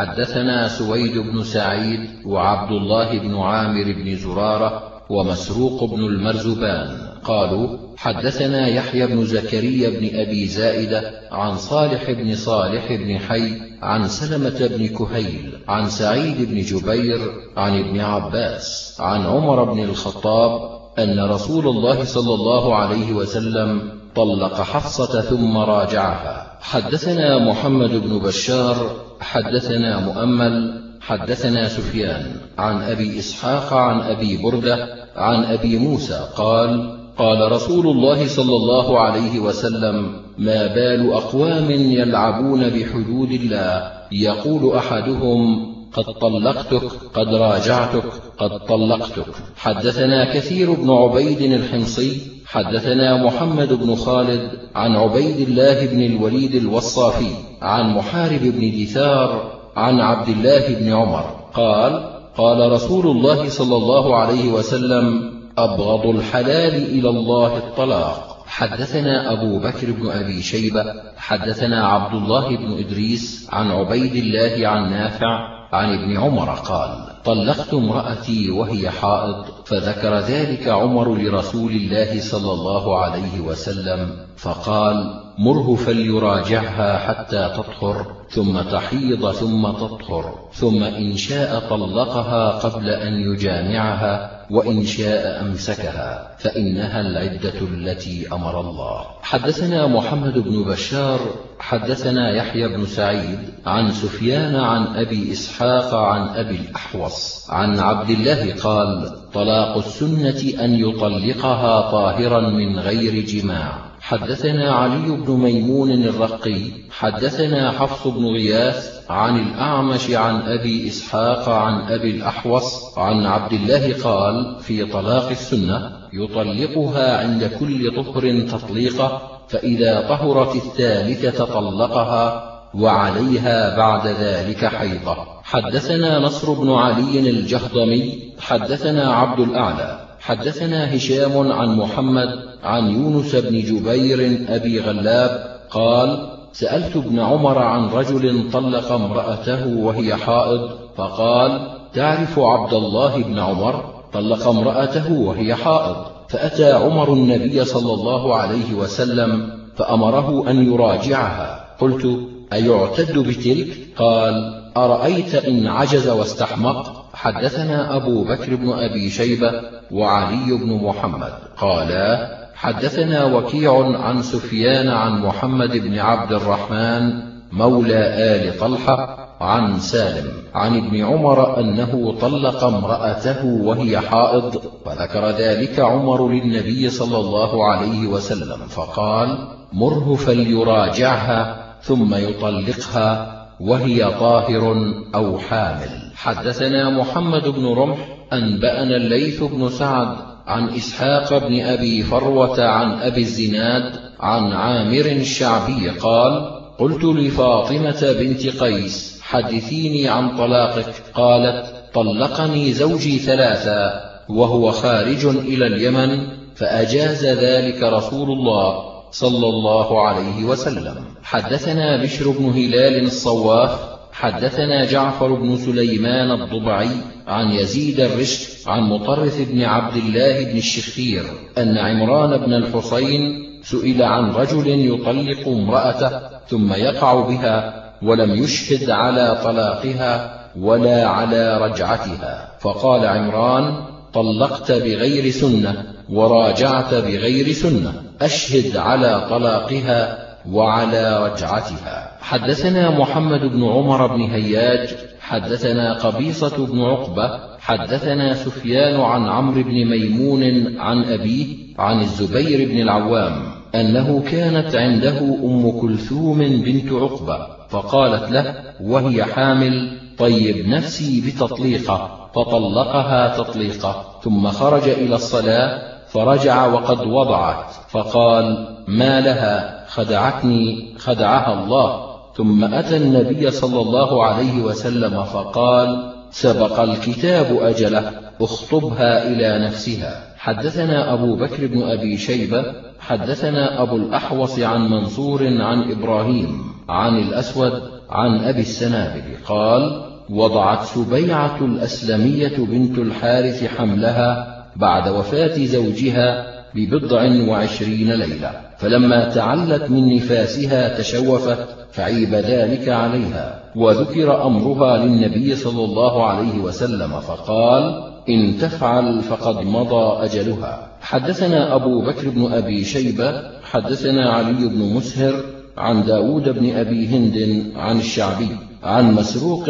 حدثنا سويد بن سعيد وعبد الله بن عامر بن زرارة ومسروق بن المرزبان. قالوا حدثنا يحيى بن زكريا بن أبي زائدة عن صالح بن صالح بن حي عن سلمة بن كهيل عن سعيد بن جبير عن ابن عباس عن عمر بن الخطاب أن رسول الله صلى الله عليه وسلم طلق حفصة ثم راجعها. حدثنا محمد بن بشار حدثنا مؤمل حدثنا سفيان عن أبي إسحاق عن أبي بردة عن أبي موسى قال قال رسول الله صلى الله عليه وسلم ما بال أقوام يلعبون بحدود الله؟ يقول أحدهم قد طلقتك قد راجعتك قد طلقتك. حدثنا كثير بن عبيد الحمصي حدثنا محمد بن خالد عن عبيد الله بن الوليد الوصافي عن محارب بن دثار عن عبد الله بن عمر قال قال رسول الله صلى الله عليه وسلم أبغض الحلال إلى الله الطلاق. حدثنا أبو بكر بن أبي شيبة حدثنا عبد الله بن إدريس عن عبيد الله عن نافع عن ابن عمر قال طلقت امرأتي وهي حائض فذكر ذلك عمر لرسول الله صلى الله عليه وسلم فقال مره فليراجعها حتى تطهر ثم تحيض ثم تطهر ثم إن شاء طلقها قبل أن يجامعها وإن شاء أمسكها فإنها العدة التي أمر الله. حدثنا محمد بن بشار حدثنا يحيى بن سعيد عن سفيان عن أبي إسحاق عن أبي الأحوص. عن عبد الله قال طلاق السنة أن يطلقها طاهرا من غير جماع. حدثنا علي بن ميمون الرقي حدثنا حفص بن غياث عن الأعمش عن أبي إسحاق عن أبي الأحوص عن عبد الله قال في طلاق السنة يطلقها عند كل طهر تطليقه فإذا طهرت الثالثة طلقها وعليها بعد ذلك حيضة. حدثنا نصر بن علي الجهضمي حدثنا عبد الأعلى حدثنا هشام عن محمد عن يونس بن جبير أبي غلاب قال سألت ابن عمر عن رجل طلق امرأته وهي حائض فقال تعرف عبد الله بن عمر؟ طلق امرأته وهي حائض. فأتى عمر النبي صلى الله عليه وسلم فأمره أن يراجعها. قلت أيعتد بتلك؟ قال أرأيت إن عجز واستحمق؟ حدثنا أبو بكر بن أبي شيبة وعلي بن محمد. قالا حدثنا وكيع عن سفيان عن محمد بن عبد الرحمن مولى آل طلحة عن سالم عن ابن عمر أنه طلق امرأته وهي حائض فذكر ذلك عمر للنبي صلى الله عليه وسلم فقال مره فليراجعها ثم يطلقها وهي طاهر أو حامل. حدثنا محمد بن رمح أنبأنا الليث بن سعد عن إسحاق بن أبي فروة عن أبي الزناد عن عامر الشعبي قال قلت لفاطمة بنت قيس حدثيني عن طلاقك. قالت طلقني زوجي ثلاثا وهو خارج إلى اليمن فأجاز ذلك رسول الله. صلى الله عليه وسلم. حدثنا بشر بن هلال الصواف حدثنا جعفر بن سليمان الضبعي عن يزيد الرشد عن مطرف بن عبد الله بن الشخير أن عمران بن الحصين سئل عن رجل يطلق امرأته ثم يقع بها ولم يشهد على طلاقها ولا على رجعتها. فقال عمران طلقت بغير سنة وراجعت بغير سنة. أشهد على طلاقها وعلى رجعتها. حدثنا محمد بن عمر بن هياج حدثنا قبيصة بن عقبة حدثنا سفيان عن عمرو بن ميمون عن أبيه عن الزبير بن العوام أنه كانت عنده أم كلثوم بنت عقبة فقالت له وهي حامل طيب نفسي بتطليقة. فطلقها تطليقة ثم خرج إلى الصلاة فرجع وقد وضعت فقال ما لها خدعتني خدعها الله. ثم أتى النبي صلى الله عليه وسلم فقال سبق الكتاب أجله اخطبها إلى نفسها. حدثنا أبو بكر بن أبي شيبة حدثنا أبو الأحوص عن منصور عن إبراهيم عن الأسود عن أبي السنابل قال وضعت سبيعة الأسلمية بنت الحارث حملها بعد وفاة زوجها ببضع وعشرين ليلة. فلما تعلت من نفاسها تشوفت فعيب ذلك عليها. وذكر أمرها للنبي صلى الله عليه وسلم فقال إن تفعل فقد مضى أجلها. حدثنا أبو بكر بن أبي شيبة حدثنا علي بن مسهر عن داود بن أبي هند عن الشعبي عن مسروق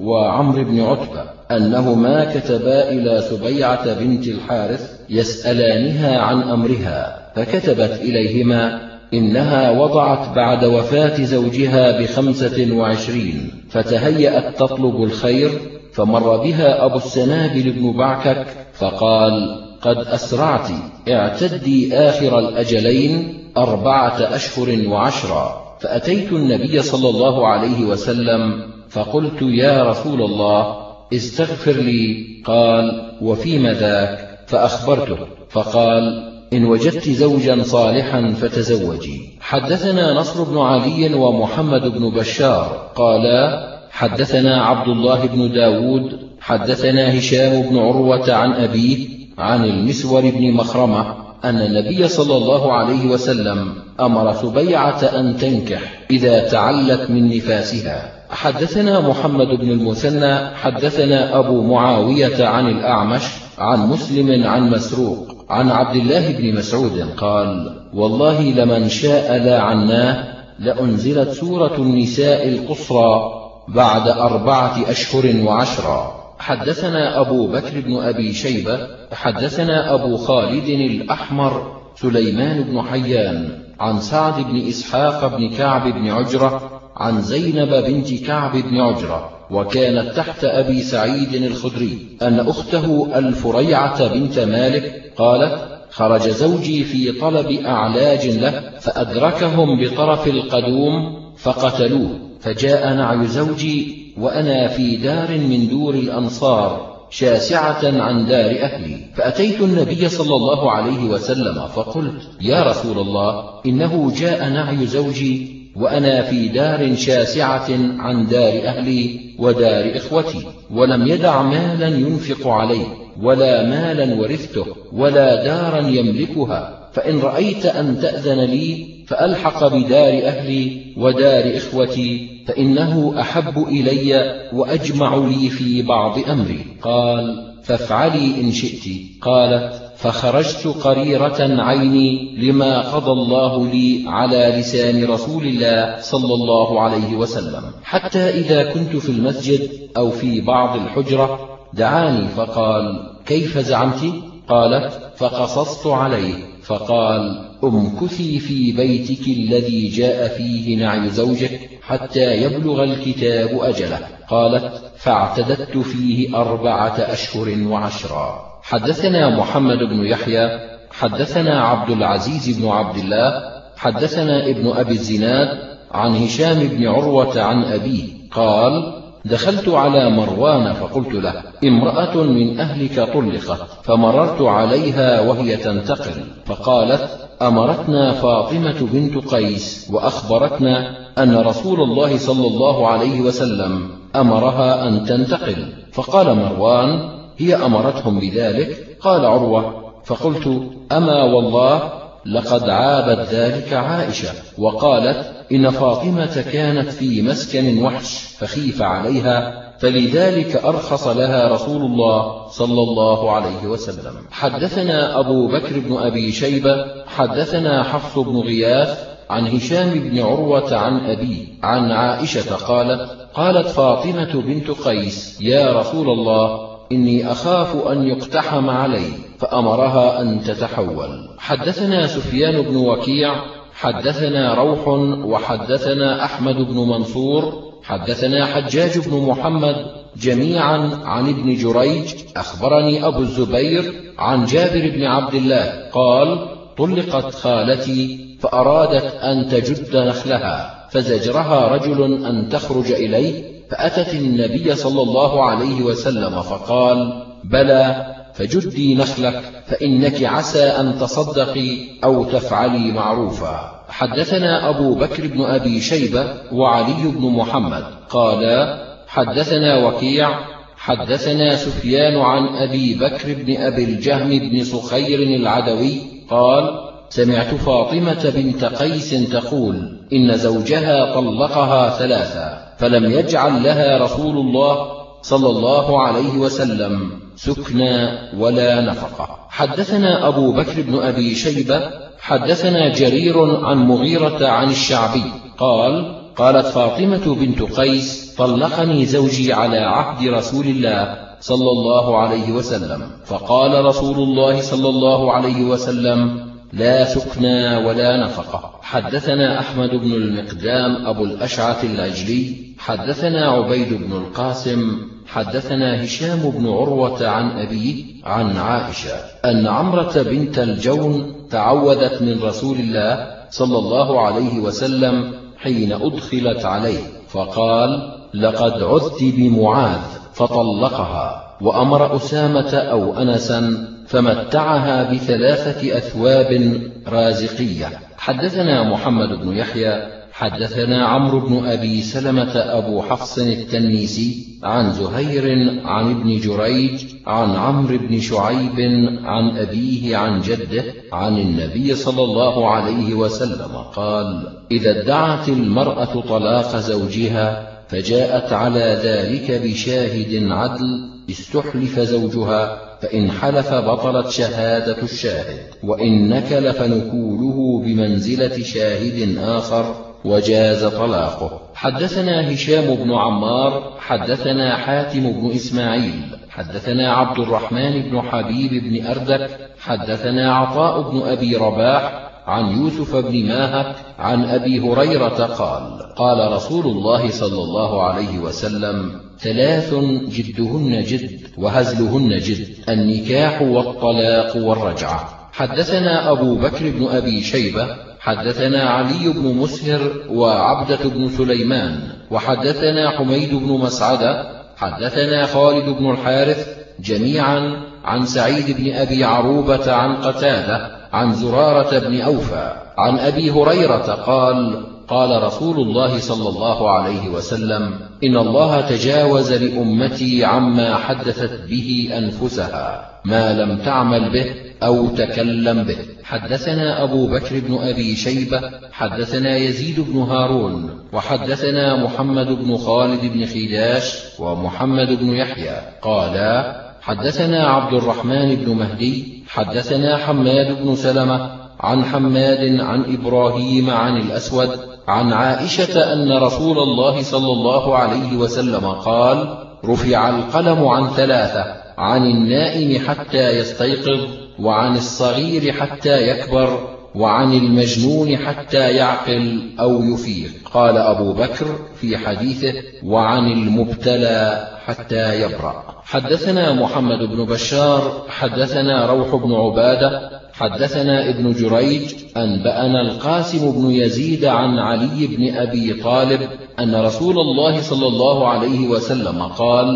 وعمر بن عتبة. أنهما كتبا إلى سبيعة بنت الحارث يسألانها عن أمرها فكتبت إليهما إنها وضعت بعد وفاة زوجها بخمسة وعشرين فتهيأت تطلب الخير فمر بها أبو السنابل بن بعكك فقال قد أسرعت اعتدي آخر الأجلين أربعة أشهر وعشرا. فأتيت النبي صلى الله عليه وسلم فقلت يا رسول الله استغفر لي قال وفيم ذاك؟ فأخبرته فقال إن وجدت زوجا صالحا فتزوجي. حدثنا نصر بن علي ومحمد بن بشار قالا حدثنا عبد الله بن داود حدثنا هشام بن عروة عن أبيه عن المسور بن مخرمة أن النبي صلى الله عليه وسلم أمر سبيعة أن تنكح إذا تعلت من نفاسها. حدثنا محمد بن المثنى حدثنا أبو معاوية عن الأعمش عن مسلم عن مسروق عن عبد الله بن مسعود قال والله لمن شاء لا عناه لأنزلت سورة النساء القصرى بعد أربعة أشهر وعشرا حدثنا أبو بكر بن أبي شيبة حدثنا أبو خالد الأحمر سليمان بن حيان عن سعد بن إسحاق بن كعب بن عجرة عن زينب بنت كعب بن عجرة وكانت تحت أبي سعيد الخدري أن أخته الفريعة بنت مالك قالت خرج زوجي في طلب أعلاج له فأدركهم بطرف القدوم فقتلوه فجاء نعي زوجي وأنا في دار من دور الأنصار شاسعة عن دار أهلي. فأتيت النبي صلى الله عليه وسلم فقلت يا رسول الله إنه جاء نعي زوجي وأنا في دار شاسعة عن دار أهلي ودار إخوتي ولم يدع مالا ينفق عليه ولا مالا ورثته ولا دارا يملكها. فإن رأيت أن تأذن لي فألحق بدار أهلي ودار إخوتي فإنه أحب إلي وأجمع لي في بعض أمري. قال فافعلي إن شئت. قالت فخرجت قريرة عيني لما قضى الله لي على لسان رسول الله صلى الله عليه وسلم. حتى إذا كنت في المسجد أو في بعض الحجرة دعاني فقال كيف زعمت؟ قالت فقصصت عليه. فقال امكثي في بيتك الذي جاء فيه نعي زوجك حتى يبلغ الكتاب أجله قالت فاعتددت فيه أربعة أشهر وعشرا. حدثنا محمد بن يحيى حدثنا عبد العزيز بن عبد الله حدثنا ابن أبي الزناد عن هشام بن عروة عن أبيه قال دخلت على مروان فقلت له امرأة من أهلك طلقت فمررت عليها وهي تنتقل. فقالت أمرتنا فاطمة بنت قيس وأخبرتنا أن رسول الله صلى الله عليه وسلم أمرها أن تنتقل. فقال مروان هي أمرتهم بذلك؟ قال عروة فقلت أما والله لقد عابت ذلك عائشة وقالت إن فاطمة كانت في مسكن وحش فخيف عليها فلذلك أرخص لها رسول الله صلى الله عليه وسلم. حدثنا أبو بكر بن أبي شيبة حدثنا حفص بن غياث عن هشام بن عروة عن أبيه عن عائشة قالت قالت فاطمة بنت قيس يا رسول الله إني أخاف أن يقتحم علي. فأمرها أن تتحول. حدثنا سفيان بن وكيع حدثنا روح وحدثنا أحمد بن منصور حدثنا حجاج بن محمد جميعا عن ابن جريج أخبرني أبو الزبير عن جابر بن عبد الله قال طلقت خالتي فأرادت أن تجد نخلها فزجرها رجل أن تخرج إليه فأتت النبي صلى الله عليه وسلم فقال بلى فجدي نخلك فإنك عسى أن تصدقي أو تفعلي معروفا. حدثنا أبو بكر بن أبي شيبة وعلي بن محمد. قالا حدثنا وكيع حدثنا سفيان عن أبي بكر بن أبي الجهم بن صخير العدوي قال سمعت فاطمة بنت قيس تقول إن زوجها طلقها ثلاثا فلم يجعل لها رسول الله صلى الله عليه وسلم. سكنى ولا نفقة. حدثنا أبو بكر بن أبي شيبة حدثنا جرير عن مغيرة عن الشعبي قال قالت فاطمة بنت قيس طلقني زوجي على عهد رسول الله صلى الله عليه وسلم. فقال رسول الله صلى الله عليه وسلم لا سكنى ولا نفقة. حدثنا أحمد بن المقدام أبو الأشعث العجلي حدثنا عبيد بن القاسم حدثنا هشام بن عروة عن أبيه عن عائشة أن عمرة بنت الجون تعوذت من رسول الله صلى الله عليه وسلم حين أدخلت عليه فقال لقد عذت بمعاذ فطلقها وأمر أسامة أو أنسا فمتعها بثلاثة أثواب رازقية. حدثنا محمد بن يحيى حدثنا عمرو بن أبي سلمة أبو حفص التنيسي عن زهير عن ابن جريج عن عمرو بن شعيب عن أبيه عن جده عن النبي صلى الله عليه وسلم قال إذا ادعت المرأة طلاق زوجها فجاءت على ذلك بشاهد عدل استحلف زوجها فإن حلف بطلت شهادة الشاهد وإن نكل فنكوله بمنزلة شاهد آخر وجاز طلاقه. حدثنا هشام بن عمار حدثنا حاتم بن إسماعيل حدثنا عبد الرحمن بن حبيب بن أردك حدثنا عطاء بن أبي رباح عن يوسف بن ماهك عن أبي هريرة قال قال رسول الله صلى الله عليه وسلم ثلاث جدهن جد وهزلهن جد النكاح والطلاق والرجعة. حدثنا أبو بكر بن أبي شيبة حدثنا علي بن مسهر وعبدة بن سليمان وحدثنا حميد بن مسعدة حدثنا خالد بن الحارث جميعا عن سعيد بن أبي عروبة عن قتادة عن زرارة بن أوفى عن أبي هريرة قال قال رسول الله صلى الله عليه وسلم إن الله تجاوز لأمتي عما حدثت به أنفسها ما لم تعمل به أو تكلم به. حدثنا أبو بكر بن أبي شيبة حدثنا يزيد بن هارون وحدثنا محمد بن خالد بن خداش ومحمد بن يحيى. قالا حدثنا عبد الرحمن بن مهدي حدثنا حماد بن سلمة عن حماد عن إبراهيم عن الأسود عن عائشة أن رسول الله صلى الله عليه وسلم قال رفع القلم عن ثلاثة عن النائم حتى يستيقظ وعن الصغير حتى يكبر وعن المجنون حتى يعقل أو يفيق. قال أبو بكر في حديثه وعن المبتلى حتى يبرأ. حدثنا محمد بن بشار حدثنا روح بن عبادة حدثنا ابن جريج أنبأنا القاسم بن يزيد عن علي بن أبي طالب أن رسول الله صلى الله عليه وسلم قال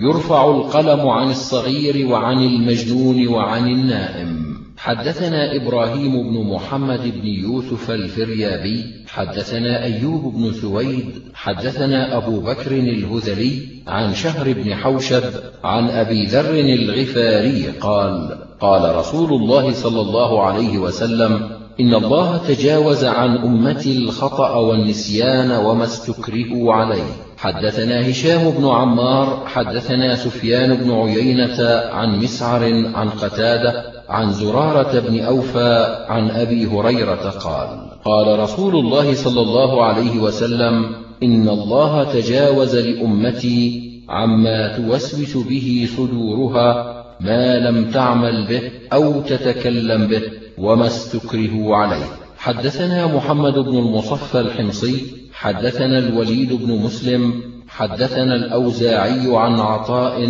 يرفع القلم عن الصغير وعن المجنون وعن النائم. حدثنا إبراهيم بن محمد بن يوسف الفريابي حدثنا أيوب بن سويد حدثنا أبو بكر الهذلي عن شهر بن حوشب عن أبي ذر الغفاري قال قال رسول الله صلى الله عليه وسلم إن الله تجاوز عن أمتي الخطأ والنسيان وما استكرهوا عليه. حدثنا هشام بن عمار حدثنا سفيان بن عيينة عن مسعر عن قتادة عن زرارة بن أوفى عن أبي هريرة قال قال رسول الله صلى الله عليه وسلم إن الله تجاوز لأمتي عما توسوس به صدورها ما لم تعمل به أو تتكلم به وما استكرهوا عليه. حدثنا محمد بن المصفى الحمصي حدثنا الوليد بن مسلم حدثنا الأوزاعي عن عطاء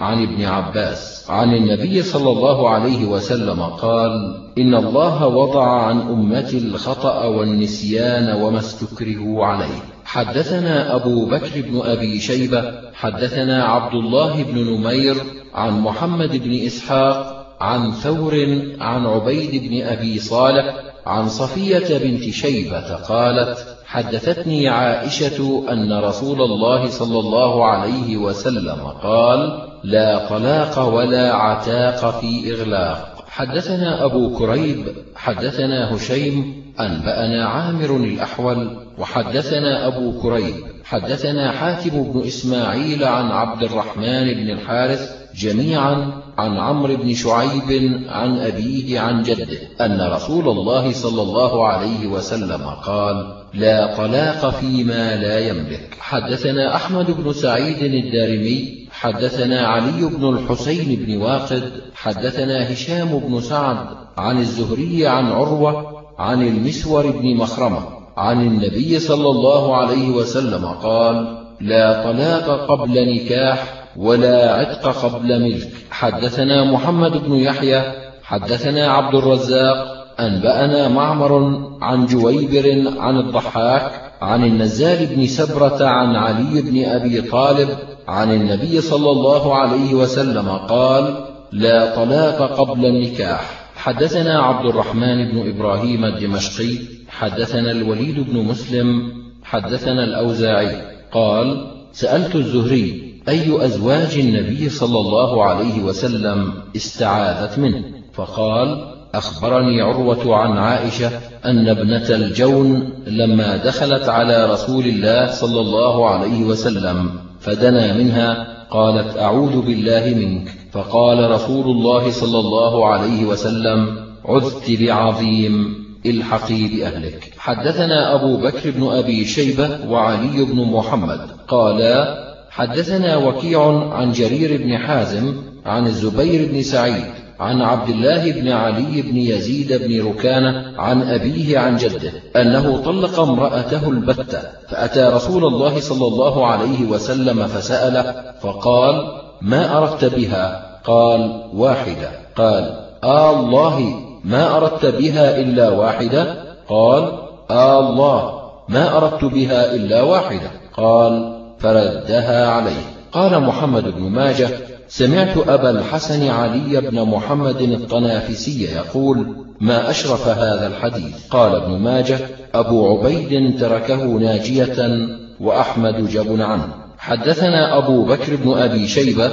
عن ابن عباس عن النبي صلى الله عليه وسلم قال إن الله وضع عن أمتي الخطأ والنسيان وما استكرهوا عليه. حدثنا أبو بكر بن أبي شيبة حدثنا عبد الله بن نمير عن محمد بن إسحاق عن ثور عن عبيد بن أبي صالح عن صفية بنت شيبة قالت حدثتني عائشة أن رسول الله صلى الله عليه وسلم قال لا طلاق ولا عتاق في إغلاق. حدثنا أبو كريب حدثنا هشيم أنبأنا عامر الأحول وحدثنا أبو كريب حدثنا حاتم بن إسماعيل عن عبد الرحمن بن الحارث جميعا عن عمرو بن شعيب عن أبيه عن جده أن رسول الله صلى الله عليه وسلم قال لا طلاق فيما لا يملك. حدثنا أحمد بن سعيد الدارمي حدثنا علي بن الحسين بن واقد حدثنا هشام بن سعد عن الزهري عن عروة عن المسور بن مخرمة عن النبي صلى الله عليه وسلم قال لا طلاق قبل نكاح ولا عتق قبل ملك. حدثنا محمد بن يحيى حدثنا عبد الرزاق أنبأنا معمر عن جويبر عن الضحاك عن النزال بن سبرة عن علي بن أبي طالب عن النبي صلى الله عليه وسلم قال لا طلاق قبل النكاح. حدثنا عبد الرحمن بن إبراهيم الدمشقي حدثنا الوليد بن مسلم حدثنا الأوزاعي. قال سألت الزهري أي أزواج النبي صلى الله عليه وسلم استعاذت منه؟ فقال أخبرني عروة عن عائشة أن ابنة الجون لما دخلت على رسول الله صلى الله عليه وسلم فدنا منها قالت أعوذ بالله منك. فقال رسول الله صلى الله عليه وسلم عذت بعظيم الحقي بأهلك حدثنا أبو بكر بن أبي شيبة وعلي بن محمد. قالا حدثنا وكيع عن جرير بن حازم عن الزبير بن سعيد عن عبد الله بن علي بن يزيد بن ركانة عن أبيه عن جده أنه طلق امرأته البتة فأتى رسول الله صلى الله عليه وسلم فسأله فقال ما أردت بها؟ قال واحدة. قال آه الله ما أردت بها إلا واحدة؟ قال آه الله ما أردت بها إلا واحدة. قال فردها عليه. قال محمد بن ماجه سمعت أبا الحسن علي بن محمد الطنافسي يقول ما أشرف هذا الحديث؟ قال ابن ماجه أبو عبيد تركه ناجية وأحمد جب عنه. حدثنا أبو بكر بن أبي شيبة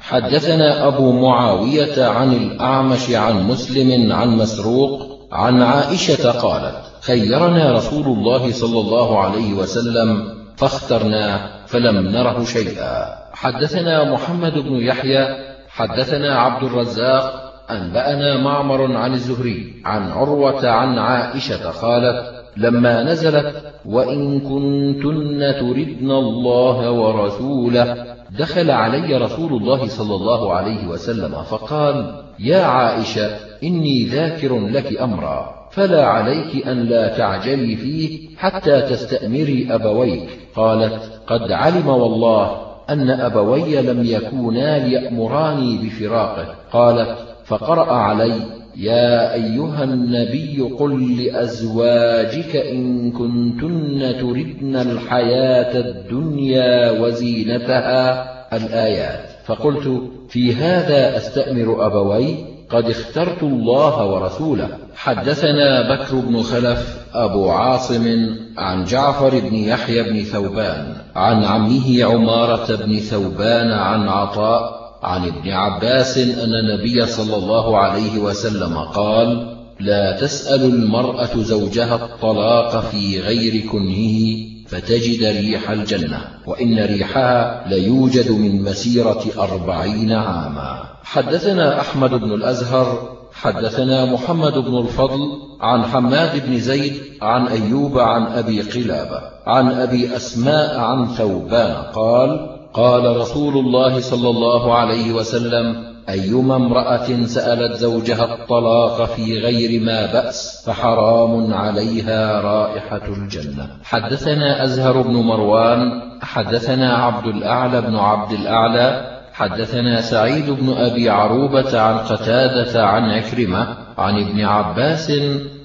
حدثنا أبو معاوية عن الأعمش عن مسلم عن مسروق عن عائشة قالت خيرنا رسول الله صلى الله عليه وسلم فاخترناه فلم نره شيئا. حدثنا محمد بن يحيى حدثنا عبد الرزاق أنبأنا معمر عن الزهري عن عروة عن عائشة قالت لما نزلت وإن كنتن تردن الله ورسوله دخل علي رسول الله صلى الله عليه وسلم فقال يا عائشة إني ذاكر لك أمرا فلا عليك أن لا تعجلي فيه حتى تستأمري أبويك. قالت قد علم والله أن أبوي لم يكونا ليأمراني بفراقه. قالت فقرأ علي يا أيها النبي قل لأزواجك إن كنتن تردن الحياة الدنيا وزينتها الآيات. فقلت في هذا أستأمر أبوي قد اخترت الله ورسوله. حدثنا بكر بن خلف أبو عاصم عن جعفر بن يحيى بن ثوبان عن عمه عمارة بن ثوبان عن عطاء عن ابن عباس أن النبي صلى الله عليه وسلم قال لا تسأل المرأة زوجها الطلاق في غير كنهه فتجد ريح الجنة وإن ريحها ليوجد من مسيرة أربعين عاما. حدثنا أحمد بن الأزهر حدثنا محمد بن الفضل عن حماد بن زيد عن أيوب عن أبي قلابة عن أبي أسماء عن ثوبان قال قال رسول الله صلى الله عليه وسلم أيما امرأة سألت زوجها الطلاق في غير ما بأس فحرام عليها رائحة الجنة. حدثنا أزهر بن مروان حدثنا عبد الأعلى بن عبد الأعلى حدثنا سعيد بن أبي عروبة عن قتادة عن عكرمة عن ابن عباس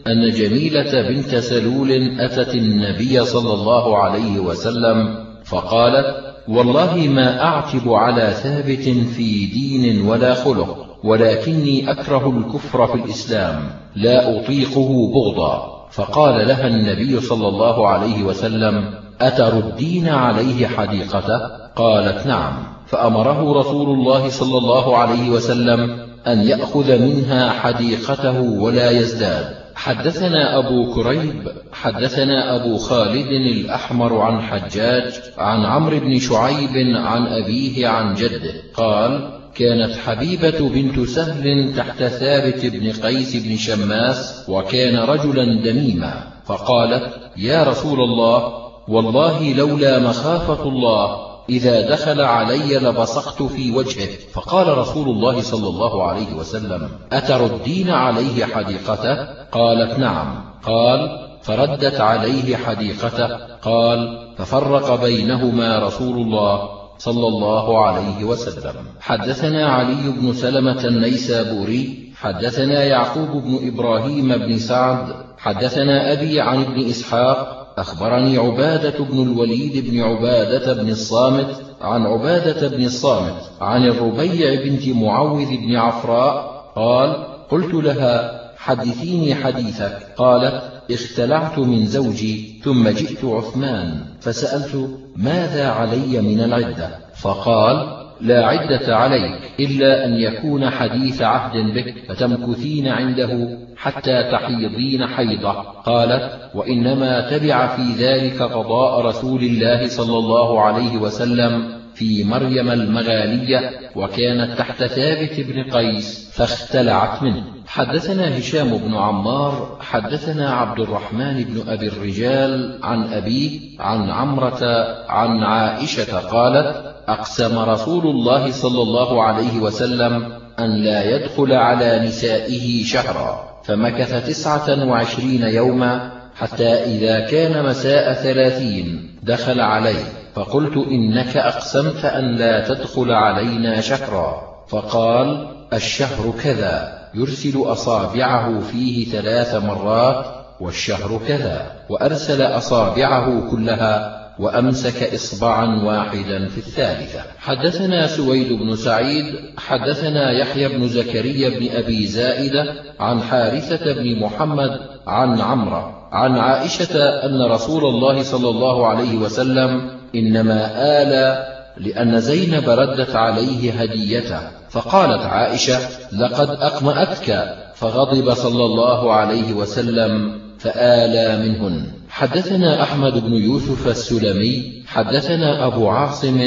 أن جميلة بنت سلول أتت النبي صلى الله عليه وسلم فقالت والله ما أعتب على ثابت في دين ولا خلق ولكني أكره الكفر في الإسلام لا أطيقه بغضا. فقال لها النبي صلى الله عليه وسلم أتردين عليه حديقته؟ قالت نعم. فأمره رسول الله صلى الله عليه وسلم أن يأخذ منها حديقته ولا يزداد. حدثنا أبو كريب حدثنا أبو خالد الأحمر عن حجاج عن عمرو بن شعيب عن أبيه عن جده قال كانت حبيبة بنت سهل تحت ثابت بن قيس بن شماس وكان رجلا دميما فقالت يا رسول الله والله لولا مخافة الله إذا دخل علي لبصقت في وجهه فقال رسول الله صلى الله عليه وسلم أتردين عليه حديقته؟ قالت نعم. قال فردت عليه حديقته؟ قال ففرق بينهما رسول الله صلى الله عليه وسلم. حدثنا علي بن سلمة النيسابوري حدثنا يعقوب بن إبراهيم بن سعد حدثنا أبي عن ابن إسحاق أخبرني عبادة بن الوليد بن عبادة بن الصامت عن عبادة بن الصامت عن الربيع بنت معوذ بن عفراء قال قلت لها حدثيني حديثك. قالت اختلعت من زوجي ثم جئت عثمان. فسألت ماذا علي من العدة؟ فقال لا عدة عليك إلا أن يكون حديث عهد بك فتمكثين عنده حتى تحيضين حيضة. قالت وإنما تبع في ذلك قضاء رسول الله صلى الله عليه وسلم في مريم المغالية وكانت تحت ثابت بن قيس فاختلعت منه. حدثنا هشام بن عمار حدثنا عبد الرحمن بن أبي الرجال عن أبيه عن عمرة عن عائشة قالت أقسم رسول الله صلى الله عليه وسلم أن لا يدخل على نسائه شهرا. فمكث تسعة وعشرين يوما حتى إذا كان مساء ثلاثين دخل عليه. فقلت إنك أقسمت أن لا تدخل علينا شهرا. فقال الشهر كذا يرسل أصابعه فيه ثلاث مرات والشهر كذا. وأرسل أصابعه كلها وأمسك إصبعا واحدا في الثالثة. حدثنا سويد بن سعيد حدثنا يحيى بن زكريا بن أبي زائدة عن حارثة بن محمد عن عمرة عن عائشة أن رسول الله صلى الله عليه وسلم إنما آل لأن زينب ردت عليه هديته فقالت عائشة لقد أقمأتك. فغضب صلى الله عليه وسلم فآلى منهن. حدثنا أحمد بن يوسف السلمي حدثنا أبو عاصم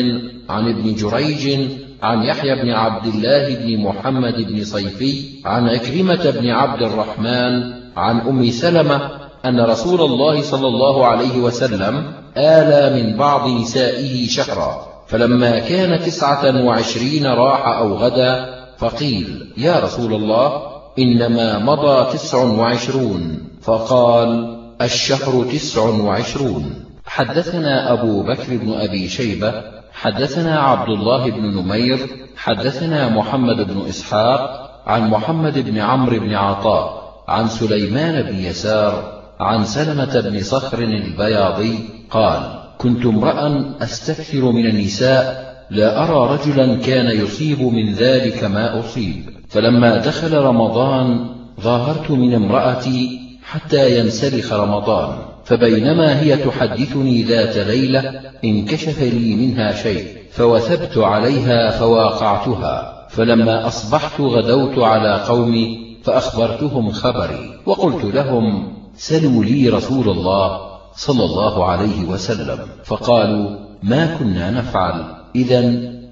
عن ابن جريج عن يحيى بن عبد الله بن محمد بن صيفي عن عكرمة بن عبد الرحمن عن أم سلمة أن رسول الله صلى الله عليه وسلم آلى من بعض نسائه شهرا. فلما كان تسعة وعشرين راح أو غدا فقيل يا رسول الله إنما مضى تسع وعشرون. فقال الشهر تسع وعشرون. حدثنا أبو بكر بن أبي شيبة حدثنا عبد الله بن نمير حدثنا محمد بن إسحاق عن محمد بن عمرو بن عطاء عن سليمان بن يسار عن سلمة بن صخر البياضي قال كنت امرأ أستكثر من النساء لا أرى رجلا كان يصيب من ذلك ما أصيب. فلما دخل رمضان ظاهرت من امرأتي حتى ينسلخ رمضان. فبينما هي تحدثني ذات ليلة انكشف لي منها شيء فوثبت عليها فواقعتها. فلما أصبحت غدوت على قومي فأخبرتهم خبري وقلت لهم سلوا لي رسول الله صلى الله عليه وسلم. فقالوا ما كنا نفعل؟ إذا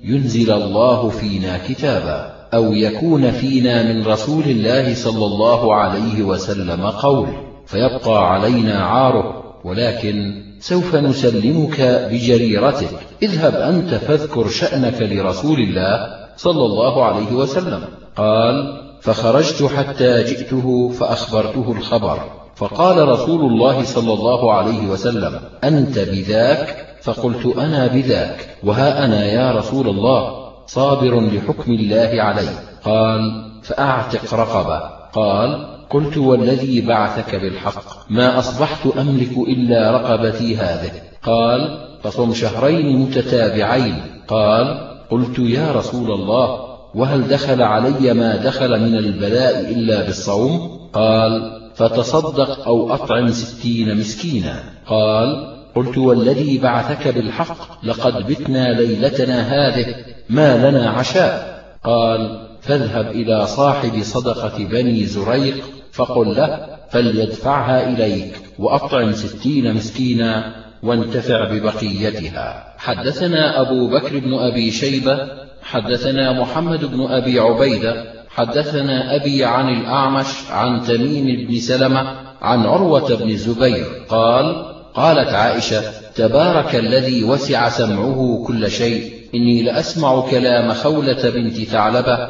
ينزل الله فينا كتابا أو يكون فينا من رسول الله صلى الله عليه وسلم قول فيبقى علينا عاره ولكن سوف نسلمك بجريرتك. اذهب أنت فاذكر شأنك لرسول الله صلى الله عليه وسلم. قال فخرجت حتى جئته فأخبرته الخبر. فقال رسول الله صلى الله عليه وسلم أنت بذاك؟ فقلت أنا بذاك. وها أنا يا رسول الله؟ صابر لحكم الله علي. قال فأعتق رقبة. قال قلت والذي بعثك بالحق؟ ما أصبحت أملك إلا رقبتي هذه. قال فصم شهرين متتابعين. قال قلت يا رسول الله وهل دخل علي ما دخل من البلاء إلا بالصوم؟ قال فتصدق أو أطعم ستين مسكينا. قال قلت والذي بعثك بالحق لقد بتنا ليلتنا هذه ما لنا عشاء. قال فاذهب إلى صاحب صدقة بني زريق فقل له فليدفعها إليك وأطعم ستين مسكينا وانتفع ببقيتها. حدثنا أبو بكر بن أبي شيبة حدثنا محمد بن أبي عبيدة حدثنا أبي عن الأعمش عن تميم بن سلمة عن عروة بن الزبير قال قالت عائشة تبارك الذي وسع سمعه كل شيء إني لأسمع كلام خولة بنت ثعلبة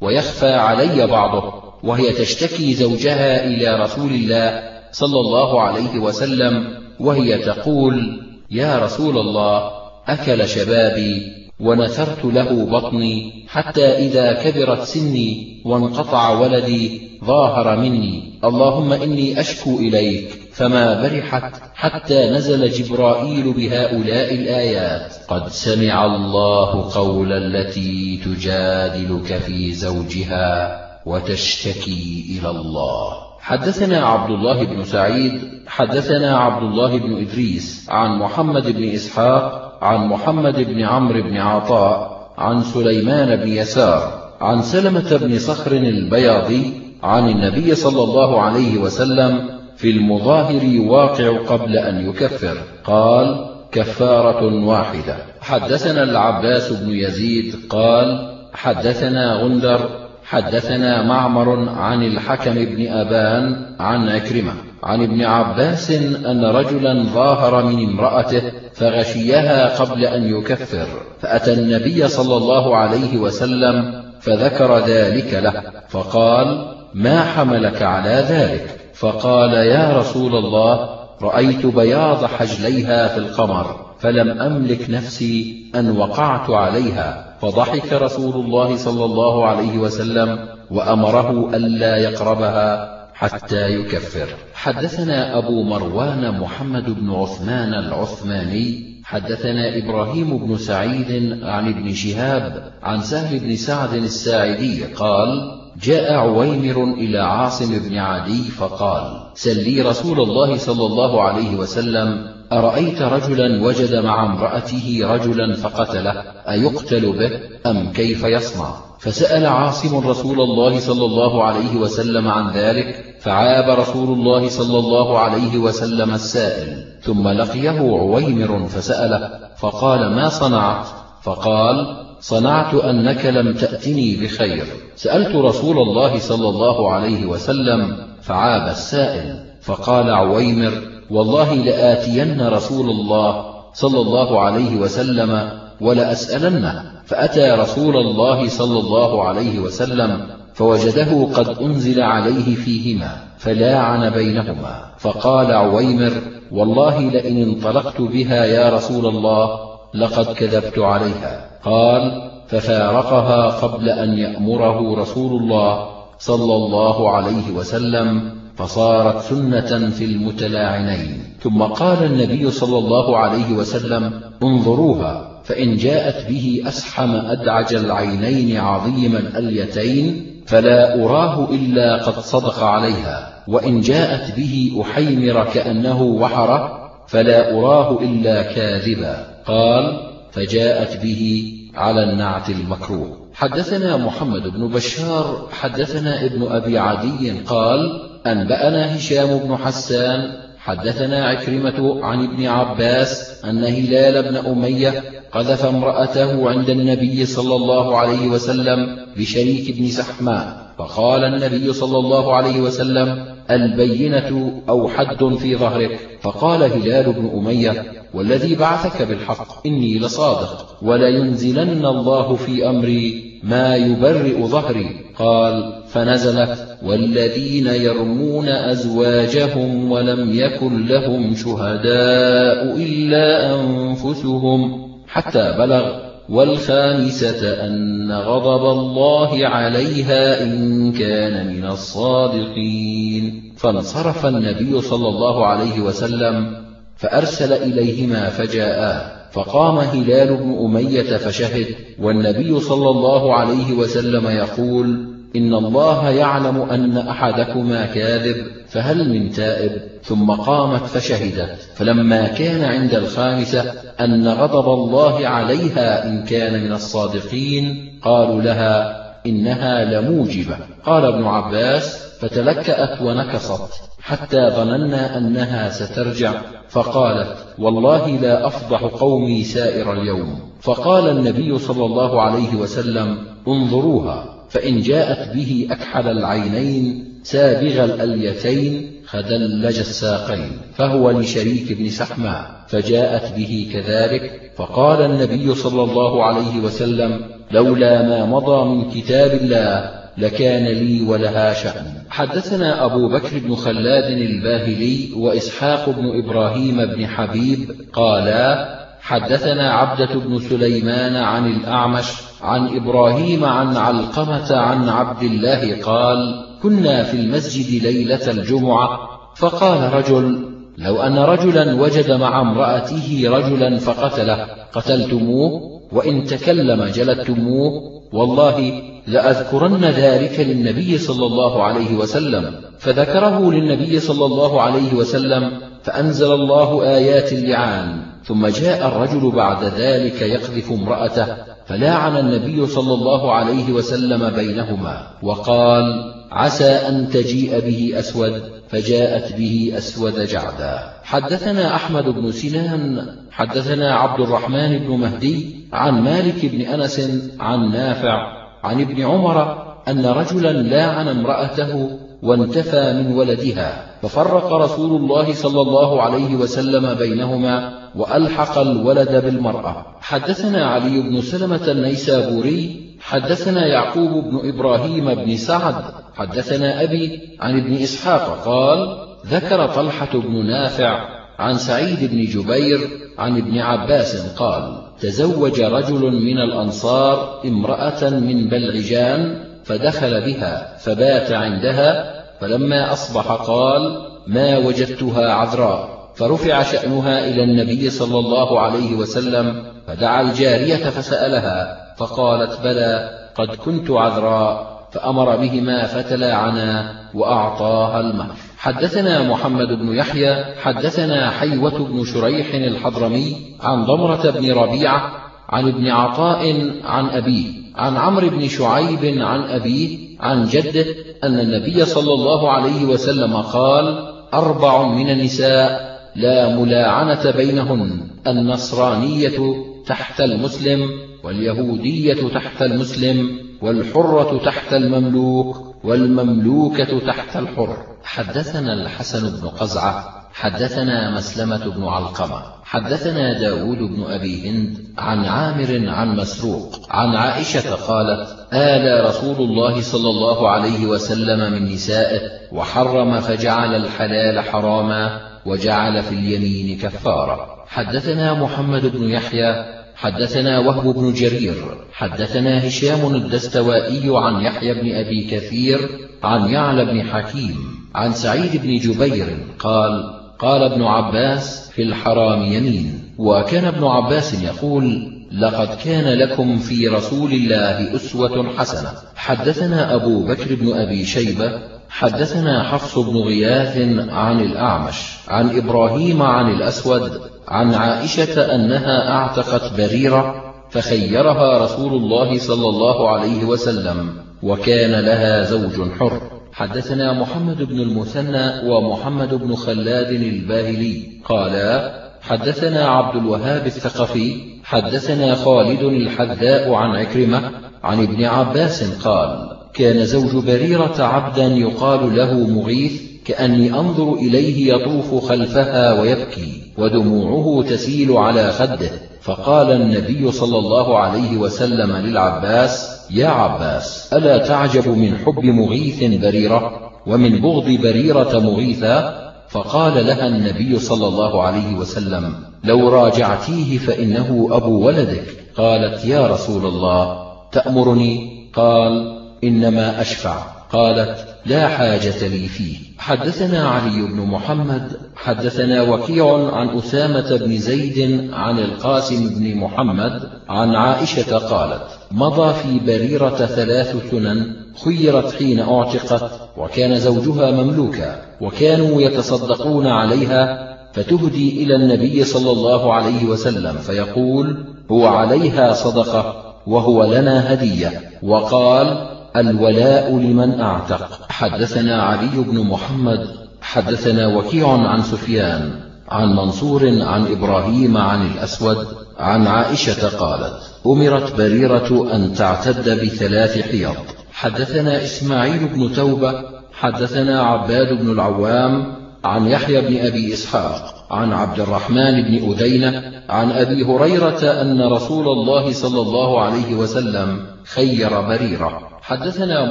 ويخفى علي بعضه وهي تشتكي زوجها إلى رسول الله صلى الله عليه وسلم وهي تقول يا رسول الله أكل شبابي؟ ونثرت له بطني حتى إذا كبرت سني وانقطع ولدي ظاهر مني. اللهم إني أشكو إليك. فما برحت حتى نزل جبرائيل بهؤلاء الآيات. قد سمع الله قول التي تجادلك في زوجها وتشتكي إلى الله. حدثنا عبد الله بن سعيد حدثنا عبد الله بن إدريس عن محمد بن إسحاق عن محمد بن عمرو بن عطاء عن سليمان بن يسار عن سلمة بن صخر البياضي عن النبي صلى الله عليه وسلم في المظاهر يواقع قبل أن يكفر. قال كفارة واحدة. حدثنا العباس بن يزيد قال حدثنا غندر حدثنا معمر عن الحكم بن أبان عن عكرمة. عن ابن عباس أن رجلا ظاهر من امرأته فغشيها قبل أن يكفر فأتى النبي صلى الله عليه وسلم فذكر ذلك له فقال ما حملك على ذلك؟ فقال يا رسول الله رأيت بياض حجليها في القمر فلم أملك نفسي أن وقعت عليها. فضحك رسول الله صلى الله عليه وسلم وأمره ألا يقربها. حتى يكفر. حدثنا أبو مروان محمد بن عثمان العثماني حدثنا إبراهيم بن سعيد عن ابن شهاب عن سهل بن سعد الساعدي قال جاء عويمر إلى عاصم بن عدي فقال سل لي رسول الله صلى الله عليه وسلم أرأيت رجلا وجد مع امرأته رجلا فقتله أيقتل به أم كيف يصنع؟ فسأل عاصم رسول الله صلى الله عليه وسلم عن ذلك فعاب رسول الله صلى الله عليه وسلم السائل ثم لقيه عويمر فسأله فقال ما صنعت؟ فقال صنعت أنك لم تأتني بخير. سألت رسول الله صلى الله عليه وسلم فعاب السائل فقال عويمر والله لآتين رسول الله صلى الله عليه وسلم ولأسألنه فأتى رسول الله صلى الله عليه وسلم فوجده قد أنزل عليه فيهما فلاعن بينهما فقال عويمر والله لئن انطلقت بها يا رسول الله لقد كذبت عليها. قال ففارقها قبل أن يأمره رسول الله صلى الله عليه وسلم فصارت سنة في المتلاعنين. ثم قال النبي صلى الله عليه وسلم انظروها فإن جاءت به أسحم أدعج العينين عظيم الأليتين فلا أراه إلا قد صدق عليها. وإن جاءت به أحيمر كأنه وحره فلا أراه إلا كاذبا. قال فجاءت به على النعت المكروه. حدثنا محمد بن بشار حدثنا ابن أبي عدي قال أنبأنا هشام بن حسان حدثنا عكرمة عن ابن عباس أن هلال بن أمية قذف امرأته عند النبي صلى الله عليه وسلم بشريك بن سحماء فقال النبي صلى الله عليه وسلم البينة أو حد في ظهرك. فقال هلال بن أمية والذي بعثك بالحق إني لصادق ولينزلن الله في أمري ما يبرئ ظهري. قال فنزلت والذين يرمون أزواجهم ولم يكن لهم شهداء إلا أنفسهم. حتى بلغ والخامسة أن غضب الله عليها إن كان من الصادقين. فانصرف النبي صلى الله عليه وسلم فأرسل إليهما فجاءا فقام هلال بن أمية فشهد والنبي صلى الله عليه وسلم يقول إن الله يعلم أن أحدكما كاذب فهل من تائب؟ ثم قامت فشهدت. فلما كان عند الخامسة أن غضب الله عليها إن كان من الصادقين قالوا لها إنها لموجبة. قال ابن عباس فتلكأت ونكصت. حتى ظننا أنها سترجع. فقالت والله لا أفضح قومي سائر اليوم. فقال النبي صلى الله عليه وسلم انظروها فإن جاءت به أكحل العينين سابغ الأليتين خدلج الساقين. فهو لشريك بن سحماء فجاءت به كذلك. فقال النبي صلى الله عليه وسلم لولا ما مضى من كتاب الله لكان لي ولها شأن. حدثنا أبو بكر بن خلاد الباهلي وإسحاق بن إبراهيم بن حبيب قالا حدثنا عبدة بن سليمان عن الأعمش عن إبراهيم عن علقمة عن عبد الله قال كنا في المسجد ليلة الجمعة فقال رجل لو أن رجلا وجد مع امرأته رجلا فقتله قتلتموه؟ وإن تكلم جلدتموه؟ والله لأذكرن ذلك للنبي صلى الله عليه وسلم. فذكره للنبي صلى الله عليه وسلم فأنزل الله آيات اللعان. ثم جاء الرجل بعد ذلك يقذف امرأته فلاعن النبي صلى الله عليه وسلم بينهما وقال عسى أن تجيء به أسود فجاءت به أسود جعدا. حدثنا أحمد بن سنان حدثنا عبد الرحمن بن مهدي عن مالك بن أنس عن نافع عن ابن عمر أن رجلا لاعن امرأته وانتفى من ولدها. ففرق رسول الله صلى الله عليه وسلم بينهما وألحق الولد بالمرأة. حدثنا علي بن سلمة النيسابوري حدثنا يعقوب بن إبراهيم بن سعد حدثنا أبي عن ابن إسحاق قال ذكر طلحة بن نافع عن سعيد بن جبير عن ابن عباس قال تزوج رجل من الأنصار امرأة من بلعجان فدخل بها فبات عندها فلما أصبح قال ما وجدتها عذراء. فرفع شأنها إلى النبي صلى الله عليه وسلم فدعا الجارية فسألها فقالت بلى قد كنت عذراء. فأمر بهما فتلاعنا وأعطاها المهر. حدثنا محمد بن يحيى حدثنا حيوة بن شريح الحضرمي عن ضمرة بن ربيعة عن ابن عطاء عن أبيه عن عمرو بن شعيب عن أبيه عن جده أن النبي صلى الله عليه وسلم قال أربع من النساء لا ملاعنة بينهن النصرانية تحت المسلم واليهودية تحت المسلم والحرة تحت المملوك والمملوكة تحت الحر. حدثنا الحسن بن قزعة حدثنا مسلمة بن علقمة حدثنا داود بن أبي هند عن عامر عن مسروق عن عائشة قالت آلى رسول الله صلى الله عليه وسلم من نسائه وحرم فجعل الحلال حراما وجعل في اليمين كفارة حدثنا محمد بن يحيى حدثنا وهب بن جرير حدثنا هشام الدستوائي عن يحيى بن أبي كثير عن يعلى بن حكيم عن سعيد بن جبير قال قال ابن عباس في الحرام يمين وكان ابن عباس يقول لقد كان لكم في رسول الله أسوة حسنة. حدثنا أبو بكر بن أبي شيبة حدثنا حفص بن غياث عن الأعمش عن إبراهيم عن الأسود عن عائشة أنها أعتقت بريرة فخيرها رسول الله صلى الله عليه وسلم وكان لها زوج حر. حدثنا محمد بن المثنى ومحمد بن خلاد الباهلي. قالا حدثنا عبد الوهاب الثقفي حدثنا خالد الحذاء عن عكرمة عن ابن عباس قال كان زوج بريرة عبدا يقال له مغيث كأني أنظر إليه يطوف خلفها ويبكي ودموعه تسيل على خده. فقال النبي صلى الله عليه وسلم للعباس يا عباس ألا تعجب من حب مغيث بريرة ومن بغض بريرة مغيثا فقال لها النبي صلى الله عليه وسلم لو راجعتيه فإنه أبو ولدك. قالت يا رسول الله تأمرني؟ قال إنما أشفع. قالت لا حاجة لي فيه. حدثنا علي بن محمد حدثنا وكيع عن أسامة بن زيد عن القاسم بن محمد عن عائشة قالت مضى في بريرة ثلاث سنن خيرت حين أعتقت وكان زوجها مملوكا وكانوا يتصدقون عليها فتهدي إلى النبي صلى الله عليه وسلم فيقول هو عليها صدقة وهو لنا هدية وقال الولاء لمن أعتق. حدثنا علي بن محمد حدثنا وكيع عن سفيان عن منصور عن إبراهيم عن الأسود عن عائشة قالت أمرت بريرة أن تعتد بثلاث حيض. حدثنا إسماعيل بن توبة حدثنا عباد بن العوام عن يحيى بن أبي إسحاق عن عبد الرحمن بن أدينة عن أبي هريرة أن رسول الله صلى الله عليه وسلم خير بريرة. حدثنا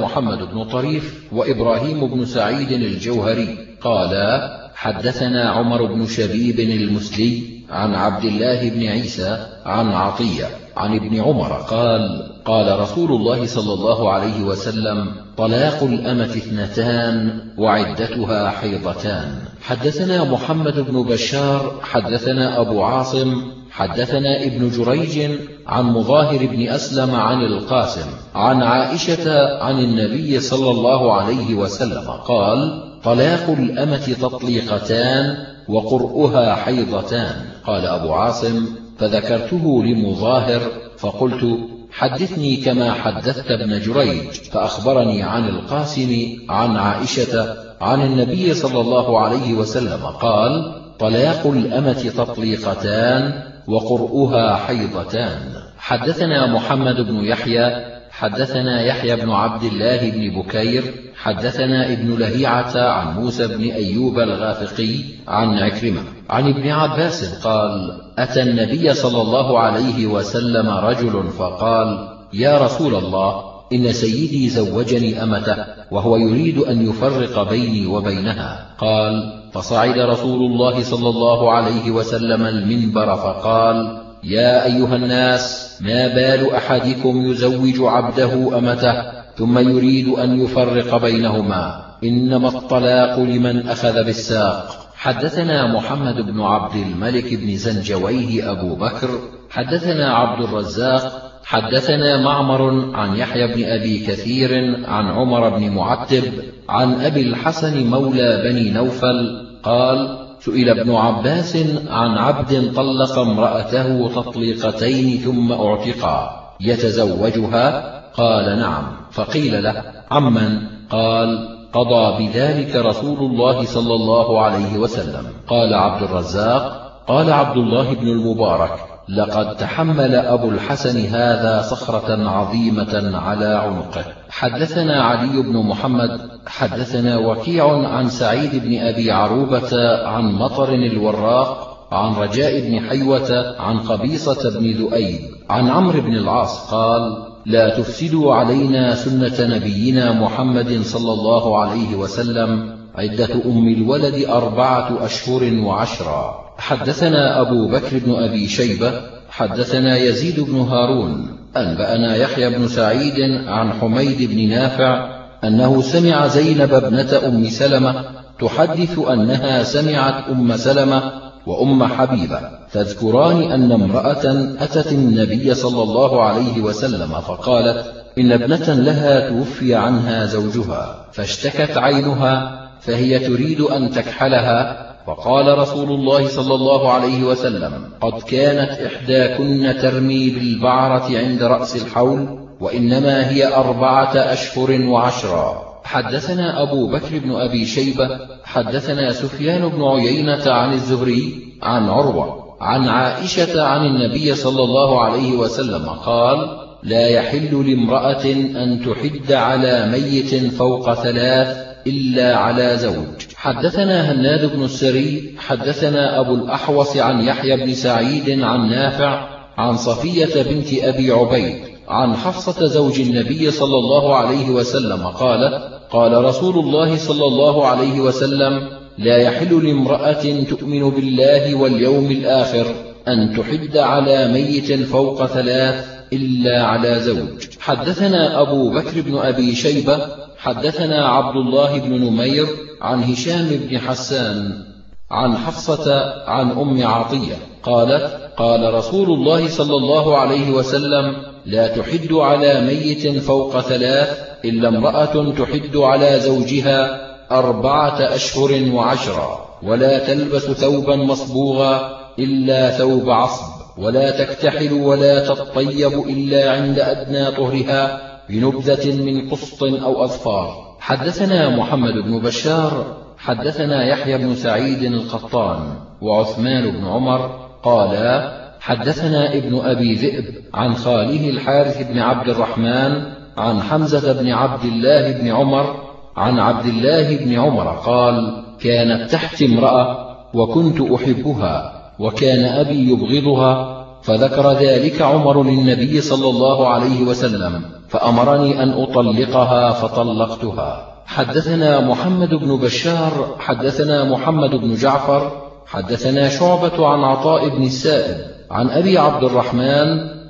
محمد بن طريف وإبراهيم بن سعيد الجوهري قالا حدثنا عمر بن شبيب المسلي عن عبد الله بن عيسى عن عطية عن ابن عمر قال قال رسول الله صلى الله عليه وسلم طلاق الأمة اثنتان وعدتها حيضتان. حدثنا محمد بن بشار حدثنا أبو عاصم حدثنا ابن جريج عن مظاهر بن أسلم عن القاسم. عن عائشة عن النبي صلى الله عليه وسلم قال طلاق الأمة تطليقتان وقرؤها حيضتان. قال أبو عاصم فذكرته لمظاهر فقلت حدثني كما حدثت ابن جريج فأخبرني عن القاسم عن عائشة عن النبي صلى الله عليه وسلم قال طلاق الأمة تطليقتان وقرؤها حيضتان. حدثنا محمد بن يحيى حدثنا يحيى بن عبد الله بن بكير حدثنا ابن لهيعة عن موسى بن أيوب الغافقي عن عكرمة. عن ابن عباس قال أتى النبي صلى الله عليه وسلم رجل فقال يا رسول الله إن سيدي زوجني أمته وهو يريد أن يفرق بيني وبينها. قال فصعد رسول الله صلى الله عليه وسلم المنبر فقال يا أيها الناس ما بال أحدكم يزوج عبده أمته ثم يريد أن يفرق بينهما. إنما الطلاق لمن أخذ بالساق. حدثنا محمد بن عبد الملك بن زنجويه أبو بكر حدثنا عبد الرزاق حدثنا معمر عن يحيى بن أبي كثير عن عمر بن معتب عن أبي الحسن مولى بني نوفل قال سئل ابن عباس عن عبد طلق امرأته تطليقتين ثم اعتقا يتزوجها؟ قال نعم. فقيل له عمن؟ قال قضى بذلك رسول الله صلى الله عليه وسلم. قال عبد الرزاق قال عبد الله بن المبارك لقد تحمل أبو الحسن هذا صخرة عظيمة على عنقه. حدثنا علي بن محمد حدثنا وكيع عن سعيد بن أبي عروبة عن مطر الوراق عن رجاء بن حيوة عن قبيصة بن ذؤيب عن عمرو بن العاص قال لا تفسدوا علينا سنة نبينا محمد صلى الله عليه وسلم عدة أم الولد أربعة أشهر وعشرا حدثنا أبو بكر بن أبي شيبة حدثنا يزيد بن هارون أنبأنا يحيى بن سعيد عن حميد بن نافع أنه سمع زينب ابنة أم سلمة تحدث أنها سمعت أم سلمة وأم حبيبة تذكران أن امرأة أتت النبي صلى الله عليه وسلم فقالت إن ابنة لها توفي عنها زوجها فاشتكت عينها فهي تريد أن تكحلها. فقال رسول الله صلى الله عليه وسلم قد كانت إحداكن ترمي بالبعرة عند رأس الحول وإنما هي أربعة أشهر وعشرا حدثنا أبو بكر بن أبي شيبة حدثنا سفيان بن عيينة عن الزهري عن عروة عن عائشة عن النبي صلى الله عليه وسلم قال لا يحل لامرأة أن تحد على ميت فوق ثلاث إلا على زوج. حدثنا هناد بن السري حدثنا أبو الأحوص عن يحيى بن سعيد عن نافع عن صفية بنت أبي عبيد عن حفصة زوج النبي صلى الله عليه وسلم قالت قال رسول الله صلى الله عليه وسلم لا يحل لامرأة تؤمن بالله واليوم الآخر أن تحد على ميت فوق ثلاث إلا على زوج. حدثنا أبو بكر بن أبي شيبة حدثنا عبد الله بن نمير عن هشام بن حسان عن حفصة عن أم عطية قالت قال رسول الله صلى الله عليه وسلم لا تحد على ميت فوق ثلاث إلا امرأة تحد على زوجها أربعة أشهر وعشرا ولا تلبس ثوبا مصبوغا إلا ثوب عصب ولا تكتحل ولا تطيب إلا عند أدنى طهرها بنبذة من قسط أو أظفار حدثنا محمد بن بشار حدثنا يحيى بن سعيد القطان وعثمان بن عمر قالا حدثنا ابن أبي ذئب عن خاله الحارث بن عبد الرحمن عن حمزة بن عبد الله بن عمر عن عبد الله بن عمر قال كانت تحت امرأة وكنت أحبها وكان أبي يبغضها فذكر ذلك عمر للنبي صلى الله عليه وسلم فأمرني أن أطلقها فطلقتها. حدثنا محمد بن بشار حدثنا محمد بن جعفر حدثنا شعبة عن عطاء بن السائب عن أبي عبد الرحمن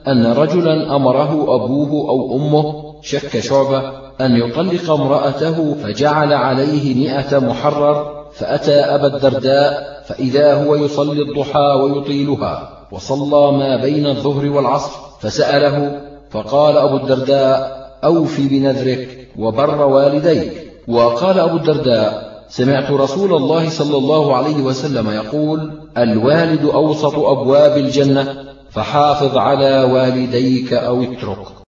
أن رجلا أمره أبوه أو أمه شك شعبة أن يطلق امرأته فجعل عليه مئة محرر فأتى أبا الدرداء فإذا هو يصلي الضحى ويطيلها. وصلى ما بين الظهر والعصر فسأله فقال أبو الدرداء أوفي بنذرك وبر والديك. وقال أبو الدرداء سمعت رسول الله صلى الله عليه وسلم يقول الوالد أوسط أبواب الجنة فحافظ على والديك أو اترك.